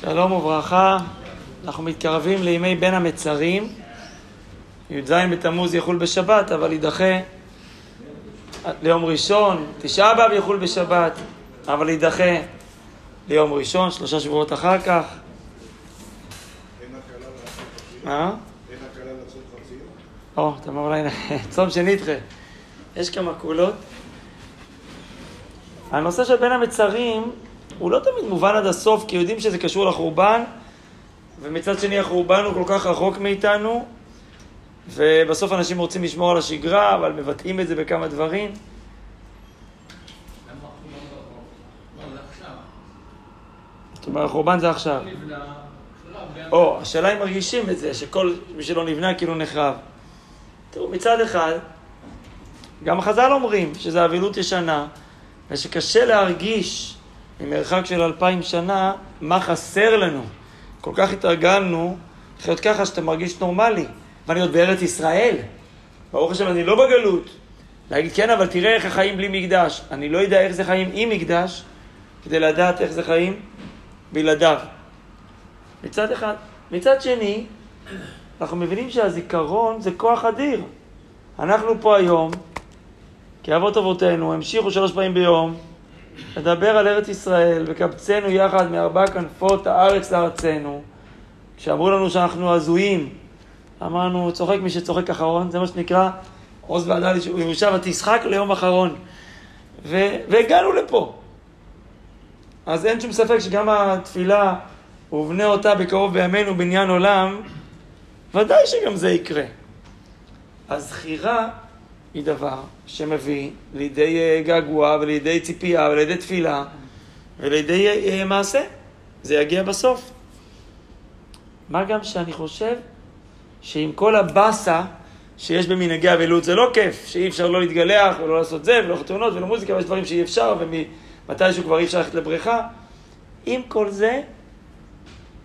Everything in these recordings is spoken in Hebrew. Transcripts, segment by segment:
שלום וברכה, אנחנו מתקרבים לימי בין המצרים. י"ז בתמוז יחול בשבת, אבל יידחה ליום ראשון, תשעה באב יחול בשבת, אבל יידחה ליום ראשון, שלושה שבועות אחר כך. מה? או, אתה אומר אולי צום שנדחה. יש כמה קולות. הנושא של בין המצרים הוא לא תמיד מובן עד הסוף, כי יודעים שזה קשור לחורבן, ומצד שני החורבן הוא כל כך רחוק מאיתנו, ובסוף אנשים רוצים לשמור על השגרה, אבל מבטאים את זה בכמה דברים. זאת אומרת, החורבן זה עכשיו. או, השאלה אם מרגישים את זה, שכל מי שלא נבנה כאילו נחרב. תראו, מצד אחד, גם החז"ל אומרים שזה אבילות ישנה, ושקשה להרגיש ממרחק של אלפיים שנה מה חסר לנו. כל כך התרגלנו לחיות ככה שאתה מרגיש נורמלי. ואני עוד בארץ ישראל, ברוך השם אני לא בגלות. להגיד כן, אבל תראה איך החיים בלי מקדש. אני לא יודע איך זה חיים עם מקדש, כדי לדעת איך זה חיים בלעדיו. מצד אחד. מצד שני, אנחנו מבינים שהזיכרון זה כוח אדיר. אנחנו פה היום, כי אבות אבותינו המשיכו שלוש פעמים ביום לדבר על ארץ ישראל וקבצנו יחד מארבע כנפות הארץ לארצנו. כשאמרו לנו שאנחנו הזויים, אמרנו, צוחק מי שצוחק אחרון, זה מה שנקרא עוז ועדה לירושה ותשחק ליום אחרון. ו- והגענו לפה. אז אין שום ספק שגם התפילה, ובנה אותה בקרוב בימינו בניין עולם, ודאי שגם זה יקרה. הזכירה היא דבר שמביא לידי אה, געגוע ולידי ציפייה ולידי תפילה ולידי אה, מעשה. זה יגיע בסוף. מה גם שאני חושב שעם כל הבאסה שיש במנהגי אבלות, זה לא כיף, שאי אפשר לא להתגלח ולא לעשות זה ולא חתונות ולא מוזיקה, ויש דברים שאי אפשר ומתישהו כבר אי אפשר ללכת לבריכה. עם כל זה,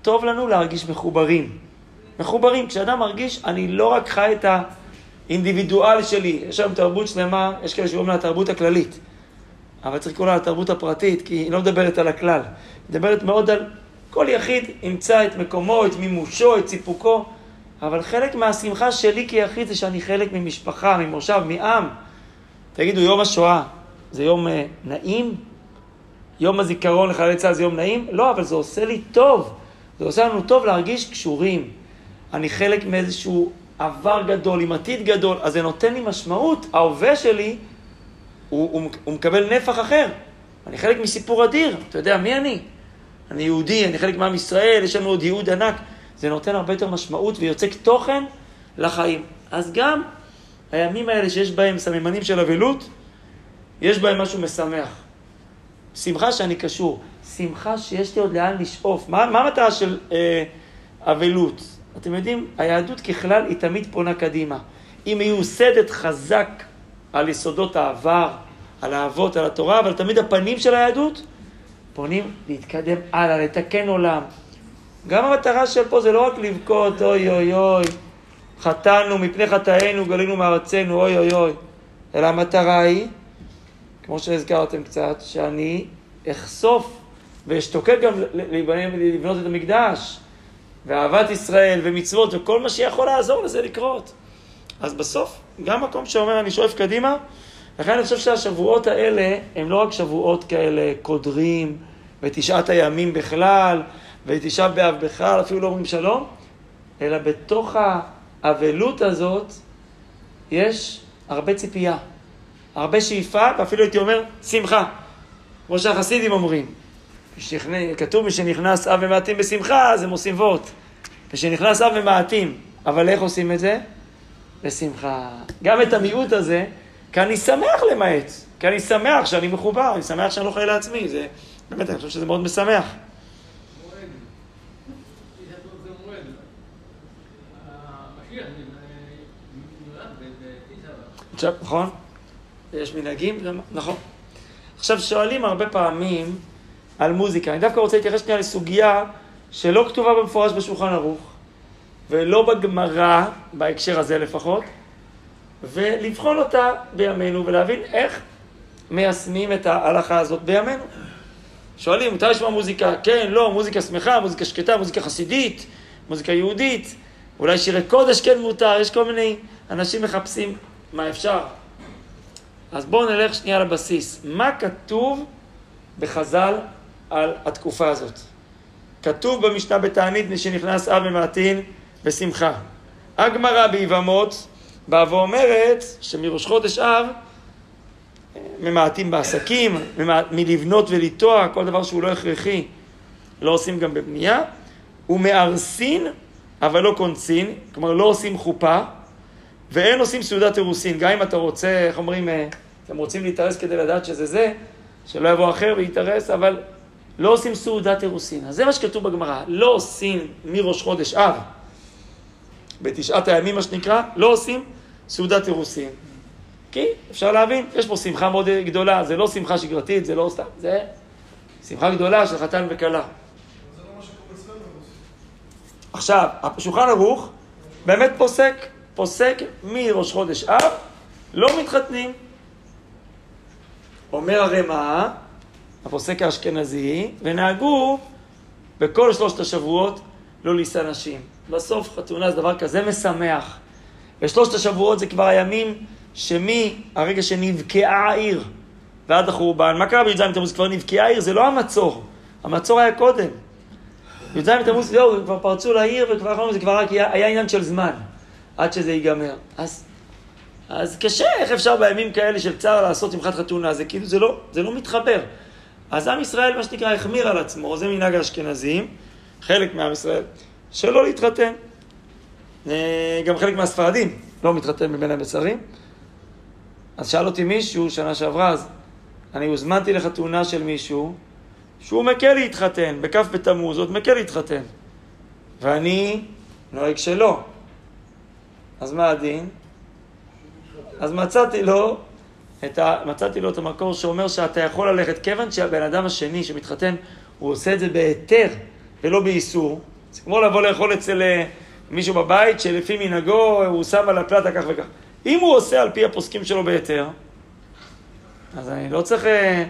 טוב לנו להרגיש מחוברים. מחוברים, כשאדם מרגיש, אני לא רק חי את האינדיבידואל שלי, יש היום תרבות שלמה, יש כאלה שאומרים לה התרבות הכללית, אבל צריך לקרוא לה התרבות הפרטית, כי היא לא מדברת על הכלל, היא מדברת מאוד על כל יחיד ימצא את מקומו, את מימושו, את סיפוקו, אבל חלק מהשמחה שלי כיחיד זה שאני חלק ממשפחה, ממושב, מעם. תגידו, יום השואה זה יום uh, נעים? יום הזיכרון לחיילי צה"ל זה יום נעים? לא, אבל זה עושה לי טוב. זה עושה לנו טוב להרגיש קשורים. אני חלק מאיזשהו עבר גדול, עם עתיד גדול, אז זה נותן לי משמעות. ההווה שלי, הוא, הוא, הוא מקבל נפח אחר. אני חלק מסיפור אדיר. אתה יודע, מי אני? אני יהודי, אני חלק מעם ישראל, יש לנו עוד ייעוד ענק. זה נותן הרבה יותר משמעות ויוצק תוכן לחיים. אז גם הימים האלה שיש בהם סממנים של אבלות, יש בהם משהו משמח. שמחה שאני קשור, שמחה שיש לי עוד לאן לשאוף. מה, המטרה של אה, אבלות? אתם יודעים, היהדות ככלל היא תמיד פונה קדימה. היא מיוסדת חזק על יסודות העבר, על האבות, על התורה, אבל תמיד הפנים של היהדות פונים להתקדם הלאה, לתקן עולם. גם המטרה של פה זה לא רק לבכות, אוי אוי אוי, חטאנו מפני חטאינו, גלינו מארצנו, אוי אוי אוי, אלא המטרה היא, כמו שהזכרתם קצת, שאני אחשוף ואשתוקק גם לבנות את המקדש, ואהבת ישראל ומצוות וכל מה שיכול לעזור לזה לקרות. אז בסוף, גם מקום שאומר אני שואף קדימה, לכן אני חושב שהשבועות האלה הם לא רק שבועות כאלה קודרים, ותשעת הימים בכלל, ותשעה באב בכלל, אפילו לא אומרים שלום, אלא בתוך האבלות הזאת יש הרבה ציפייה, הרבה שאיפה, ואפילו הייתי אומר, שמחה. כמו שהחסידים אומרים. כתוב מי שנכנס אב ומעטים בשמחה, אז הם עושים וורט. ושנכנס אב ומעטים, אבל איך עושים את זה? בשמחה. גם את המיעוט הזה, כי אני שמח למעט. כי אני שמח שאני מחובר, אני שמח שאני לא חי לעצמי. זה, באמת, אני חושב שזה מאוד משמח. נכון? יש מנהגים, נכון. עכשיו, שואלים הרבה פעמים על מוזיקה. אני דווקא רוצה להתייחס שנייה לסוגיה שלא כתובה במפורש בשולחן ערוך, ולא בגמרא, בהקשר הזה לפחות, ולבחון אותה בימינו ולהבין איך מיישמים את ההלכה הזאת בימינו. שואלים, מותר לשמוע מוזיקה? כן, לא, מוזיקה שמחה, מוזיקה שקטה, מוזיקה חסידית, מוזיקה יהודית, אולי שירי קודש כן מותר, יש כל מיני אנשים מחפשים מה אפשר. אז בואו נלך שנייה לבסיס. מה כתוב בחז"ל על התקופה הזאת? כתוב במשנה בתענית, שנכנס אב ממעטין בשמחה. הגמרא ביבמות באה ואומרת שמראש חודש אב ממעטים בעסקים, מלבנות ולטוע, כל דבר שהוא לא הכרחי, לא עושים גם בבנייה, ומארסין, אבל לא קונסין, כלומר לא עושים חופה, ואין עושים סעודת אירוסין. גם אם אתה רוצה, איך אומרים, אה, אתם רוצים להתארס כדי לדעת שזה זה, שלא יבוא אחר ויתארס, אבל לא עושים סעודת אירוסין. אז זה מה שכתוב בגמרא, לא עושים מראש חודש אב, בתשעת הימים מה שנקרא, לא עושים סעודת אירוסין. כי אפשר להבין, יש פה שמחה מאוד גדולה, זה לא שמחה שגרתית, זה לא סתם, זה שמחה גדולה של חתן וכלה. עכשיו, השולחן ערוך באמת פוסק, פוסק מראש חודש אב, לא מתחתנים. אומר הרי מה? הפוסק האשכנזי, ונהגו בכל שלושת השבועות לא לישא נשים. בסוף חתונה זה דבר כזה משמח. בשלושת השבועות זה כבר הימים שמהרגע שנבקעה העיר ועד החורבן, מה קרה בי"ז בתמוז? כבר נבקעה העיר, זה לא המצור, המצור היה קודם. י"ז זהו, הם כבר פרצו לעיר וכבר זה כבר רק היה, היה עניין של זמן עד שזה ייגמר. אז, אז קשה, איך אפשר בימים כאלה של צער לעשות שמחת חתונה? זה כאילו, זה לא, זה לא מתחבר. אז עם ישראל, מה שנקרא, החמיר על עצמו, זה מנהג האשכנזים, חלק מעם ישראל, שלא להתחתן. אה, גם חלק מהספרדים לא מתחתן מבין המצרים. אז שאל אותי מישהו שנה שעברה, אז אני הוזמנתי לחתונה של מישהו שהוא מקל להתחתן, בכ' בתמוז, עוד מקל להתחתן. ואני נוהג שלא. אז מה הדין? אז מצאתי לו את ה... מצאתי לו את המקור שאומר שאתה יכול ללכת, כיוון שהבן אדם השני שמתחתן, הוא עושה את זה בהיתר ולא באיסור. זה כמו לבוא לאכול אצל אה, מישהו בבית, שלפי מנהגו הוא שם על הפלטה כך וכך. אם הוא עושה על פי הפוסקים שלו בהיתר, אז אני לא צריך אה,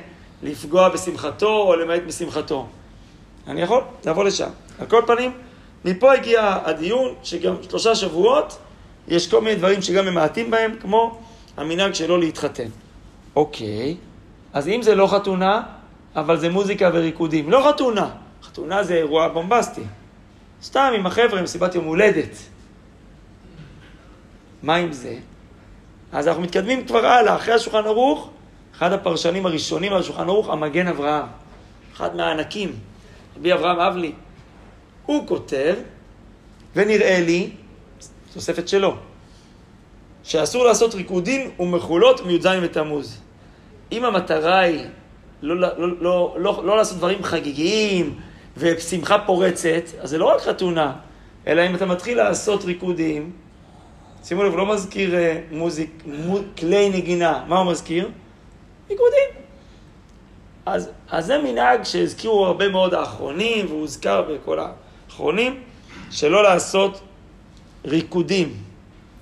לפגוע בשמחתו או למעט משמחתו. אני יכול לבוא לשם. על כל פנים, מפה הגיע הדיון שגם שלושה שבועות יש כל מיני דברים שגם ממעטים בהם, כמו המנהג שלא להתחתן. אוקיי, אז אם זה לא חתונה, אבל זה מוזיקה וריקודים. לא חתונה, חתונה זה אירוע בומבסטי. סתם עם החבר'ה, מסיבת יום הולדת. מה עם זה? אז אנחנו מתקדמים כבר הלאה, אחרי השולחן ערוך, אחד הפרשנים הראשונים על השולחן ערוך, המגן אברהם. אחד מהענקים, רבי אברהם אבלי. הוא כותב, ונראה לי, תוספת שלו, שאסור לעשות ריקודים ומחולות מי"ז בתמוז. אם המטרה היא לא, לא, לא, לא, לא, לעשות דברים חגיגיים ושמחה פורצת, אז זה לא רק חתונה, אלא אם אתה מתחיל לעשות ריקודים, שימו לב, הוא לא מזכיר אה, מוזיק, מו, כלי נגינה, מה הוא מזכיר? ריקודים. אז, אז זה מנהג שהזכירו הרבה מאוד האחרונים, והוא הוזכר בכל האחרונים, שלא לעשות ריקודים.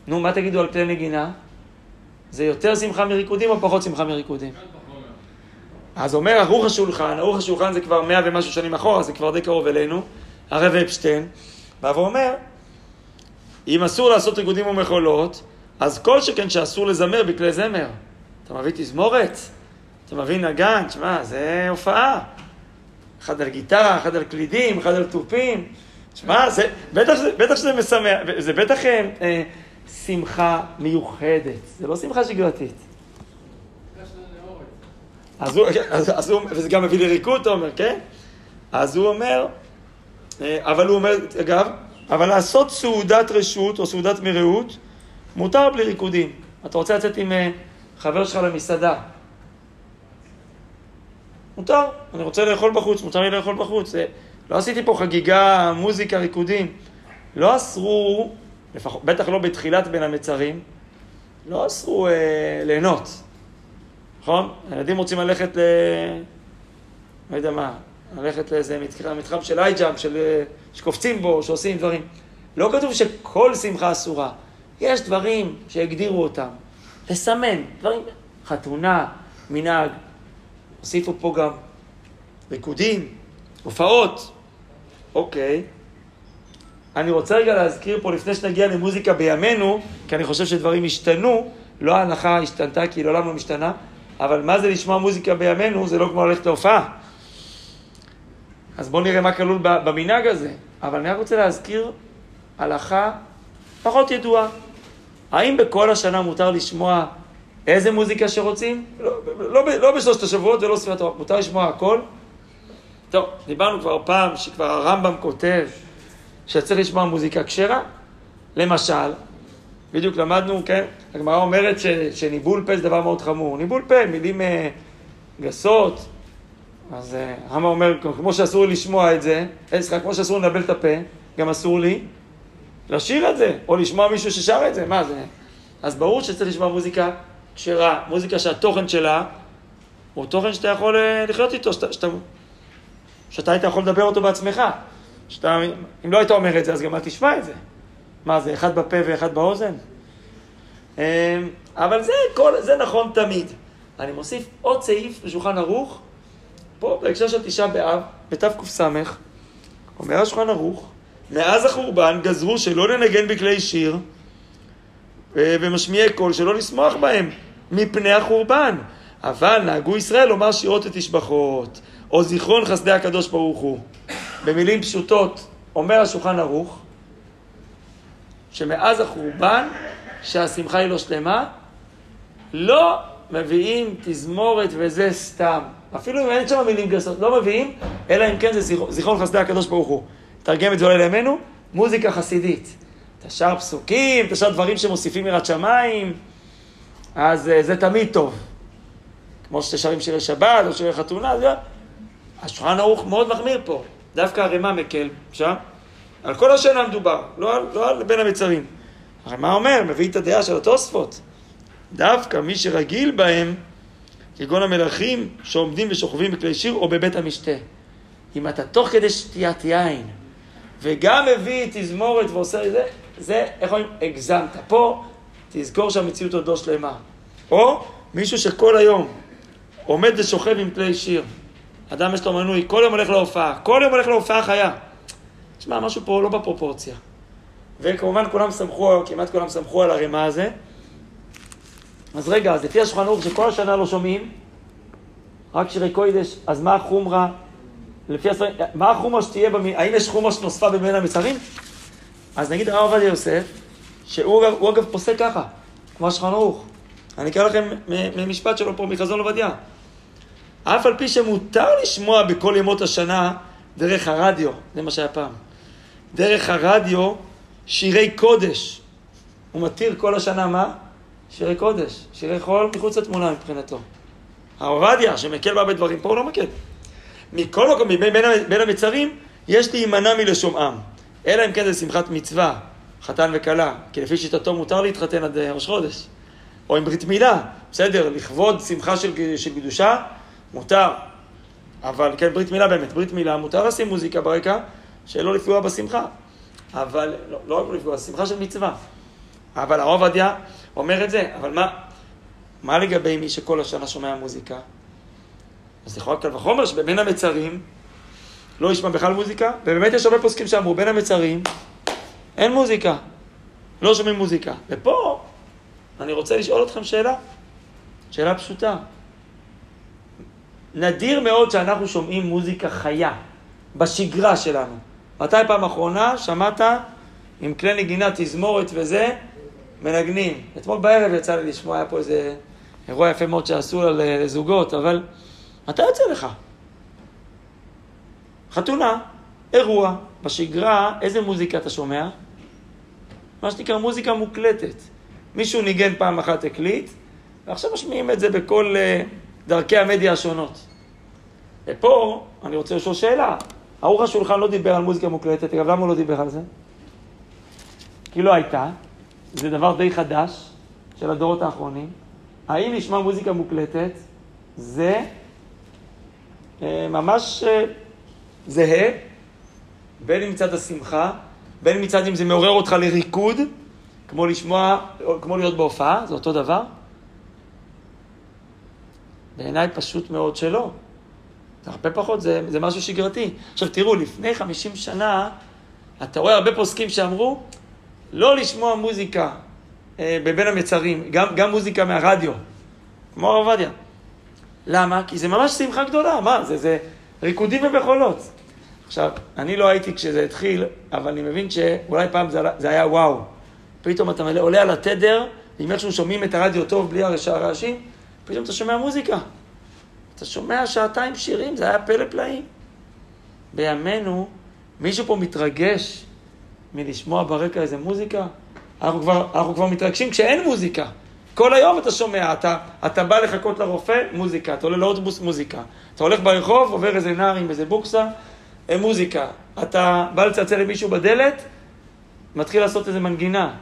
נו, מה תגידו על כלי נגינה? זה יותר שמחה מריקודים או פחות שמחה מריקודים? אז אומר ערוך השולחן, ערוך השולחן זה כבר מאה ומשהו שנים אחורה, זה כבר די קרוב אלינו, הרב אפשטיין, בא ואומר, אם אסור לעשות ריקודים ומחולות, אז כל שכן שאסור לזמר בכלי זמר. אתה מביא תזמורת, אתה מביא נגן, תשמע, זה הופעה. אחד על גיטרה, אחד על קלידים, אחד על תופים. תשמע, זה, בטח, בטח שזה משמח, זה בטח אה, אה, שמחה מיוחדת, זה לא שמחה שגרתית. אז הוא, אז, אז הוא, וזה גם מביא לריקוד, אתה אומר, כן? אז הוא אומר, אה, אבל הוא אומר, אגב, אבל לעשות סעודת רשות או סעודת מרעות, מותר בלי ריקודים. אתה רוצה לצאת עם אה, חבר שלך למסעדה. מותר, אני רוצה לאכול בחוץ, מותר לי לאכול בחוץ. לא עשיתי פה חגיגה, מוזיקה, ריקודים. לא אסרו, לפח, בטח לא בתחילת בין המצרים, לא אסרו אה, ליהנות, נכון? הילדים רוצים ללכת ל... לא יודע מה, ללכת לאיזה מתחם של אייג'אם, של... אה, שקופצים בו, שעושים דברים. לא כתוב שכל שמחה אסורה. יש דברים שהגדירו אותם. לסמן, דברים, חתונה, מנהג. הוסיפו פה גם ריקודים, הופעות. אוקיי. אני רוצה רגע להזכיר פה, לפני שנגיע למוזיקה בימינו, כי אני חושב שדברים השתנו, לא ההנחה השתנתה, כי לעולם לא משתנה, אבל מה זה לשמוע מוזיקה בימינו, זה לא כמו ללכת להופעה. אז בואו נראה מה כלול במנהג הזה. אבל אני רק רוצה להזכיר הלכה פחות ידועה. האם בכל השנה מותר לשמוע איזה מוזיקה שרוצים? לא, לא, לא בשלושת השבועות ולא סביבת התורה, מותר לשמוע הכל. טוב, דיברנו כבר פעם שכבר הרמב"ם כותב שצריך לשמוע מוזיקה כשרה. למשל, בדיוק למדנו, כן, הגמרא אומרת ש, שניבול פה זה דבר מאוד חמור. ניבול פה, מילים uh, גסות, אז uh, הרמב"ם אומר, כמו שאסור לי לשמוע את זה, אה, סליחה, כמו שאסור לנבל את הפה, גם אסור לי לשיר את זה, או לשמוע מישהו ששר את זה, מה זה? אז ברור שצריך לשמוע מוזיקה כשרה, מוזיקה שהתוכן שלה הוא תוכן שאתה יכול לחיות איתו, שאתה, שאתה, שאתה היית יכול לדבר אותו בעצמך. שאתה, אם לא היית אומר את זה, אז גם אל תשמע את זה. מה זה, אחד בפה ואחד באוזן? אמ, אבל זה, כל, זה נכון תמיד. אני מוסיף עוד סעיף בשולחן ערוך, פה בהקשר של תשעה באב, בתקס, אומר השולחן ערוך, מאז החורבן גזרו שלא לנגן בכלי שיר ומשמיעי קול, שלא לשמוח בהם מפני החורבן. אבל נהגו ישראל לומר שירות ותשבחות, או זיכרון חסדי הקדוש ברוך הוא. במילים פשוטות, אומר השולחן ערוך, שמאז החורבן, שהשמחה היא לא שלמה, לא מביאים תזמורת וזה סתם. אפילו אם אין שם מילים גסות, לא מביאים, אלא אם כן זה זיכרון חסדי הקדוש ברוך הוא. תרגם את זה אולי לימינו, מוזיקה חסידית. אתה שר פסוקים, אתה שר דברים שמוסיפים יראת שמיים, אז uh, זה תמיד טוב. כמו שאתה שרים שירי שבת או שירי חתונה, זה... השולחן ערוך מאוד מחמיר פה. דווקא הרימה מקל שם. על כל השנה מדובר, לא על, לא על בין המצרים. הרי מה אומר? מביא את הדעה של התוספות. דווקא מי שרגיל בהם, כגון המלכים שעומדים ושוכבים בכלי שיר או בבית המשתה. אם אתה תוך כדי שתיית יין, וגם מביא תזמורת ועושה את זה, זה, איך אומרים, הגזמת. פה תזכור שהמציאות עוד לא שלמה. או מישהו שכל היום עומד ושוכב עם כלי שיר. אדם יש לו מנוי, כל יום הולך להופעה, כל יום הולך להופעה חיה. תשמע, משהו פה לא בפרופורציה. וכמובן כולם סמכו, כמעט כולם סמכו על הרימה הזה. אז רגע, אז לפי השולחן ערוך שכל השנה לא שומעים, רק שירי קוידש, אז מה החומרה? לפי הספרים, מה החומרה שתהיה, במ... האם יש חומרה שנוספה בבין המצרים? אז נגיד הרב עובדיה יוסף, שהוא אגב, אגב פוסק ככה, כמו השולחן ערוך. אני אקרא לכם ממשפט שלו פה, מחזון עובדיה. אף על פי שמותר לשמוע בכל ימות השנה דרך הרדיו, זה מה שהיה פעם. דרך הרדיו שירי קודש. הוא מתיר כל השנה מה? שירי קודש. שירי חול מחוץ לתמונה מבחינתו. העובדיה, שמקל בה בדברים, פה הוא לא מקל. מכל מקום, בין, בין המצרים, יש להימנע מלשומעם. אלא אם כן זה שמחת מצווה, חתן וכלה, כי לפי שיטתו מותר להתחתן עד ראש חודש. או עם ברית מילה, בסדר, לכבוד שמחה של, של קדושה, מותר. אבל כן, ברית מילה באמת, ברית מילה, מותר לשים מוזיקה ברקע, שלא לפגוע בשמחה. אבל, לא, לא לפגוע, שמחה של מצווה. אבל הרב עובדיה אומר את זה, אבל מה, מה לגבי מי שכל השנה שומע מוזיקה? אז יכול קל וחומר שבין המצרים לא ישמע בכלל מוזיקה, ובאמת יש הרבה פוסקים שאמרו, בין המצרים אין מוזיקה, לא שומעים מוזיקה. ופה אני רוצה לשאול אתכם שאלה, שאלה פשוטה. נדיר מאוד שאנחנו שומעים מוזיקה חיה, בשגרה שלנו. מתי פעם אחרונה שמעת עם כלי נגינה, תזמורת וזה, מנגנים? אתמול בערב יצא לי לשמוע, היה פה איזה אירוע יפה מאוד שעשו לזוגות, אבל מתי יוצא לך? חתונה, אירוע, בשגרה, איזה מוזיקה אתה שומע? מה שנקרא מוזיקה מוקלטת. מישהו ניגן פעם אחת הקליט, ועכשיו משמיעים את זה בכל uh, דרכי המדיה השונות. ופה אני רוצה לשאול שאלה. ערוך השולחן לא דיבר על מוזיקה מוקלטת, אגב, למה הוא לא דיבר על זה? כי לא הייתה, זה דבר די חדש של הדורות האחרונים. האם לשמוע מוזיקה מוקלטת זה אה, ממש אה, זהה, בין אם מצד השמחה, בין מצד אם זה מעורר אותך לריקוד, כמו לשמוע, כמו להיות בהופעה, זה אותו דבר? בעיניי פשוט מאוד שלא. זה הרבה פחות, זה, זה משהו שגרתי. עכשיו תראו, לפני 50 שנה, אתה רואה הרבה פוסקים שאמרו, לא לשמוע מוזיקה אה, בבין המצרים, גם, גם מוזיקה מהרדיו, כמו הרב עובדיה. למה? כי זה ממש שמחה גדולה, מה? זה, זה ריקודים ומחולות. עכשיו, אני לא הייתי כשזה התחיל, אבל אני מבין שאולי פעם זה, זה היה וואו. פתאום אתה עולה על התדר, אם איכשהו שומעים את הרדיו טוב בלי הרעשים, פתאום אתה שומע מוזיקה. אתה שומע שעתיים שירים, זה היה פלא פלאים. בימינו, מישהו פה מתרגש מלשמוע ברקע איזה מוזיקה? אנחנו כבר, אנחנו כבר מתרגשים כשאין מוזיקה. כל היום אתה שומע, אתה, אתה בא לחכות לרופא, מוזיקה, אתה עולה לאוטובוס, מוזיקה. אתה הולך ברחוב, עובר איזה נער עם איזה בוקסה, אה, מוזיקה. אתה בא לצלצל למישהו בדלת, מתחיל לעשות איזה מנגינה.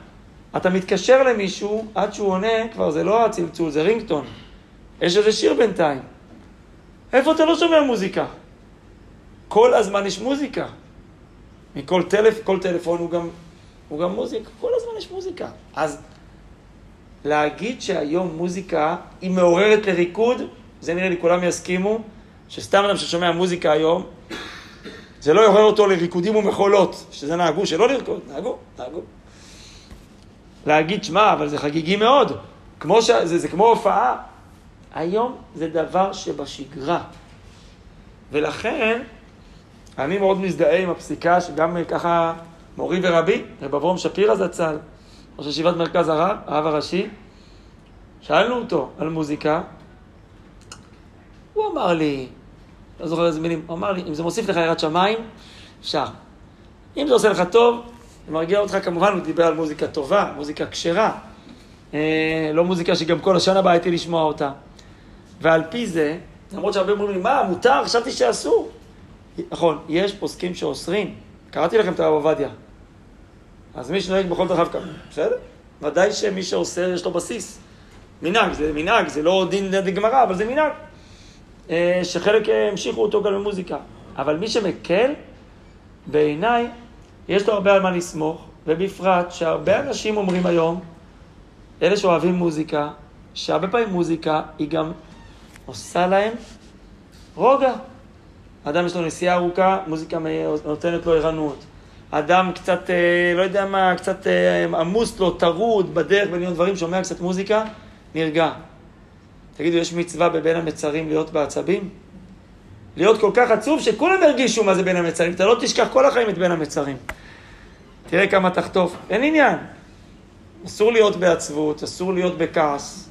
אתה מתקשר למישהו, עד שהוא עונה, כבר זה לא הצלצול, זה רינגטון. יש איזה שיר בינתיים. איפה אתה לא שומע מוזיקה? כל הזמן יש מוזיקה. מכל טלפ, כל טלפון הוא גם, הוא גם מוזיקה, כל הזמן יש מוזיקה. אז להגיד שהיום מוזיקה היא מעוררת לריקוד, זה נראה לי כולם יסכימו, שסתם אדם ששומע מוזיקה היום, זה לא יעורר אותו לריקודים ומחולות, שזה נהגו שלא לרקוד, נהגו, נהגו. להגיד, שמע, אבל זה חגיגי מאוד, כמו ש... זה, זה כמו הופעה. היום זה דבר שבשגרה. ולכן, אני מאוד מזדהה עם הפסיקה שגם ככה מורי ורבי, רב אברום שפירא זצ"ל, ראש ישיבת מרכז הרב, הרב הראשי, שאלנו אותו על מוזיקה, הוא אמר לי, לא זוכר איזה מילים, הוא אמר לי, אם זה מוסיף לך יראת שמיים, אפשר. אם זה עושה לך טוב, זה מרגיע אותך, כמובן, הוא דיבר על מוזיקה טובה, מוזיקה כשרה. אה, לא מוזיקה שגם כל השנה באתי לשמוע אותה. ועל פי זה, למרות שהרבה אומרים לי, מה, מותר? חשבתי שאסור. נכון, יש פוסקים שאוסרים. קראתי לכם את הרב עובדיה. אז מי שנוהג בכל דרכיו ככה, בסדר? ודאי שמי שעושה, יש לו בסיס. מנהג, זה מנהג, זה לא דין גמרא, אבל זה מנהג. אה, שחלק אה, המשיכו אותו גם במוזיקה. אבל מי שמקל, בעיניי, יש לו הרבה על מה לסמוך, ובפרט שהרבה אנשים אומרים היום, אלה שאוהבים מוזיקה, שהרבה פעמים מוזיקה היא גם עושה להם רוגע. אדם יש לו נסיעה ארוכה, מוזיקה נותנת לו ערנות. אדם קצת, אה, לא יודע מה, קצת עמוס לו, טרוד בדרך במיליון דברים, שומע קצת מוזיקה, נרגע. תגידו, יש מצווה בבין המצרים להיות בעצבים? להיות כל כך עצוב שכולם ירגישו מה זה בין המצרים. אתה לא תשכח כל החיים את בין המצרים. תראה כמה תחטוף. אין עניין. אסור להיות בעצבות, אסור להיות בכעס.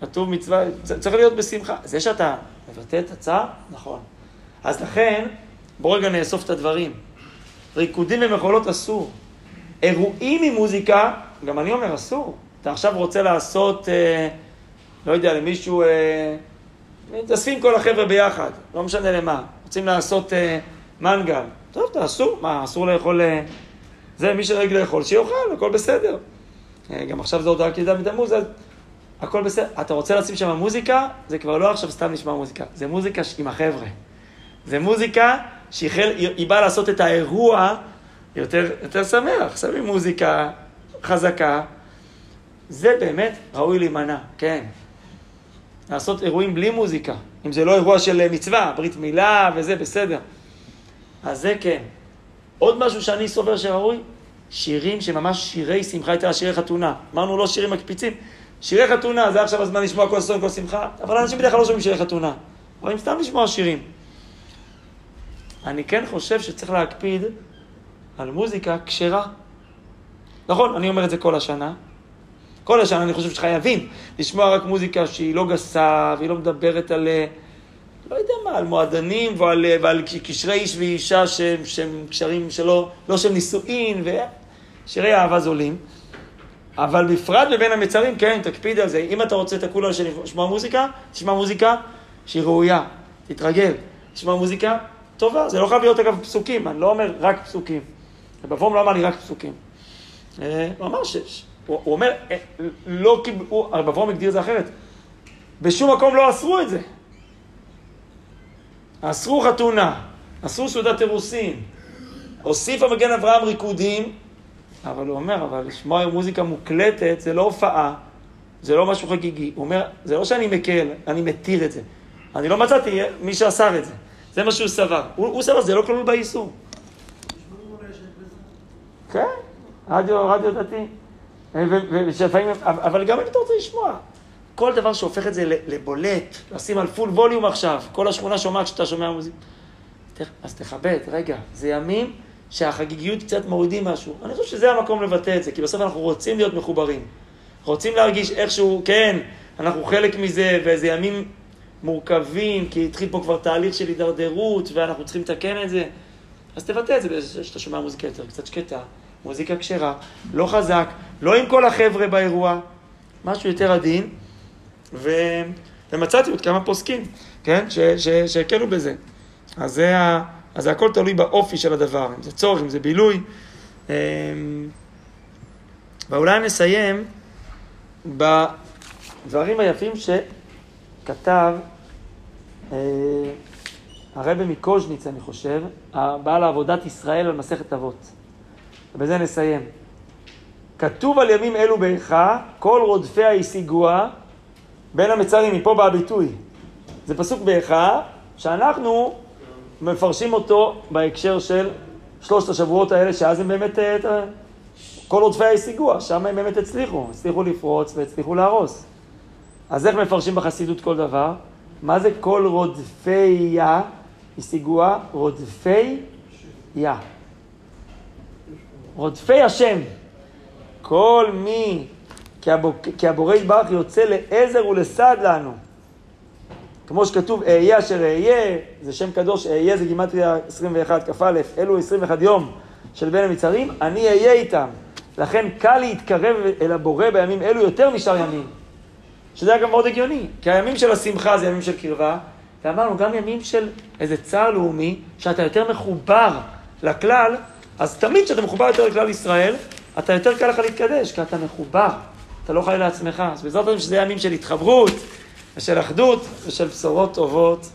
כתוב מצווה, צריך להיות בשמחה. זה שאתה מבטא את הצער, נכון. אז לכן, בואו רגע נאסוף את הדברים. ריקודים ומחולות אסור. אירועים עם מוזיקה, גם אני אומר אסור. אתה עכשיו רוצה לעשות... אה, לא יודע, למישהו, אה, מתאספים כל החבר'ה ביחד, לא משנה למה, רוצים לעשות אה, מנגל, טוב, תעשו, מה, אסור לאכול, אה, זה, מי שרג לאכול, שיאכל, הכל בסדר. אה, גם עכשיו זה עוד רק ידע מתמוז, אז הכל בסדר. אתה רוצה לשים שם מוזיקה, זה כבר לא עכשיו סתם נשמע מוזיקה, זה מוזיקה עם החבר'ה. זה מוזיקה שהיא. היא באה לעשות את האירוע יותר, יותר שמח, שמים מוזיקה חזקה, זה באמת ראוי להימנע, כן. לעשות אירועים בלי מוזיקה. אם זה לא אירוע של מצווה, ברית מילה וזה, בסדר. אז זה כן. עוד משהו שאני סובר שראוי, שירים שממש שירי שמחה, יותר שירי חתונה. אמרנו לא שירים מקפיצים, שירי חתונה, זה עכשיו הזמן לשמוע כל אסון, כל שמחה, אבל אנשים בדרך כלל לא שומעים שירי חתונה. אבל אם סתם לשמוע שירים. אני כן חושב שצריך להקפיד על מוזיקה כשרה. נכון, אני אומר את זה כל השנה, כל השנה אני חושב שחייבים לשמוע רק מוזיקה שהיא לא גסה, והיא לא מדברת על, אה, לא יודע מה, על מועדנים ועל, אה, ועל קשרי איש ואישה שהם, שהם קשרים שלא, לא של נישואין, ושירי אהבה זולים. אבל בפרט בבין המצרים, כן, תקפיד על זה. אם אתה רוצה את הכולה לשמוע מוזיקה, תשמע מוזיקה שהיא ראויה, תתרגל. תשמע מוזיקה טובה, זה לא חייב להיות אגב פסוקים, אני לא אומר רק פסוקים. רב לא אמר לי רק פסוקים. אה, הוא אמר שש. הוא, הוא אומר, אה, לא קיבלו, הרב אברהם הגדיר את זה אחרת. בשום מקום לא אסרו את זה. אסרו חתונה, אסרו סעודת אירוסין. הוסיף המגן אברהם ריקודים, אבל הוא אומר, אבל לשמוע מוזיקה מוקלטת זה לא הופעה, זה לא משהו חגיגי. הוא אומר, זה לא שאני מקל, אני מתיר את זה. אני לא מצאתי מי שאסר את זה. זה מה שהוא סבר. הוא, הוא סבר, זה לא כלול באיסור. כן, רדיו, רדיו דתי. ושלפעמים, אבל גם אם אתה רוצה לשמוע, כל דבר שהופך את זה לבולט, לשים על פול ווליום עכשיו, כל השכונה שומעת שאתה שומע מוזיקה. אז תכבד, רגע, זה ימים שהחגיגיות קצת מורידים משהו. אני חושב שזה המקום לבטא את זה, כי בסוף אנחנו רוצים להיות מחוברים. רוצים להרגיש איכשהו, כן, אנחנו חלק מזה, ואיזה ימים מורכבים, כי התחיל פה כבר תהליך של הידרדרות, ואנחנו צריכים לתקן את זה. אז תבטא את זה שאתה שומע מוזיקה יותר קצת שקטה, מוזיקה כשרה, לא חזק, לא עם כל החבר'ה באירוע, משהו יותר עדין, ו... ומצאתי עוד כמה פוסקים, כן, שהקלו בזה. אז זה, ה... אז זה הכל תלוי באופי של הדבר, אם זה צורך, אם זה בילוי. אמ, ואולי נסיים בדברים היפים שכתב אה, הרבי מקוז'ניץ, אני חושב, הבעל עבודת ישראל על מסכת אבות. ובזה נסיים. כתוב על ימים אלו באיכה, כל רודפיה השיגוה בין המצרים, מפה בא הביטוי. זה פסוק באיכה, שאנחנו מפרשים אותו בהקשר של שלושת השבועות האלה, שאז הם באמת, אה, כל רודפיה השיגוה, שם הם באמת הצליחו, הצליחו לפרוץ והצליחו להרוס. אז איך מפרשים בחסידות כל דבר? מה זה כל רודפיה השיגוה? רודפי יה. רודפי השם. כל מי, כי הבורא יתברך יוצא לעזר ולסד לנו. כמו שכתוב, אהיה אשר אהיה, זה שם קדוש, אהיה זה גימטריה 21, כ"א, אלו 21 יום של בין המצרים, אני אהיה איתם. לכן קל להתקרב אל הבורא בימים אלו יותר משאר ימים. שזה היה גם מאוד הגיוני, כי הימים של השמחה זה ימים של קרבה, ואמרנו, גם ימים של איזה צער לאומי, שאתה יותר מחובר לכלל, אז תמיד כשאתה מחובר יותר לכלל ישראל, אתה יותר קל לך להתקדש, כי אתה מחובר, אתה לא חי לעצמך. אז בעזרת השם שזה ימים של התחברות ושל אחדות ושל בשורות טובות.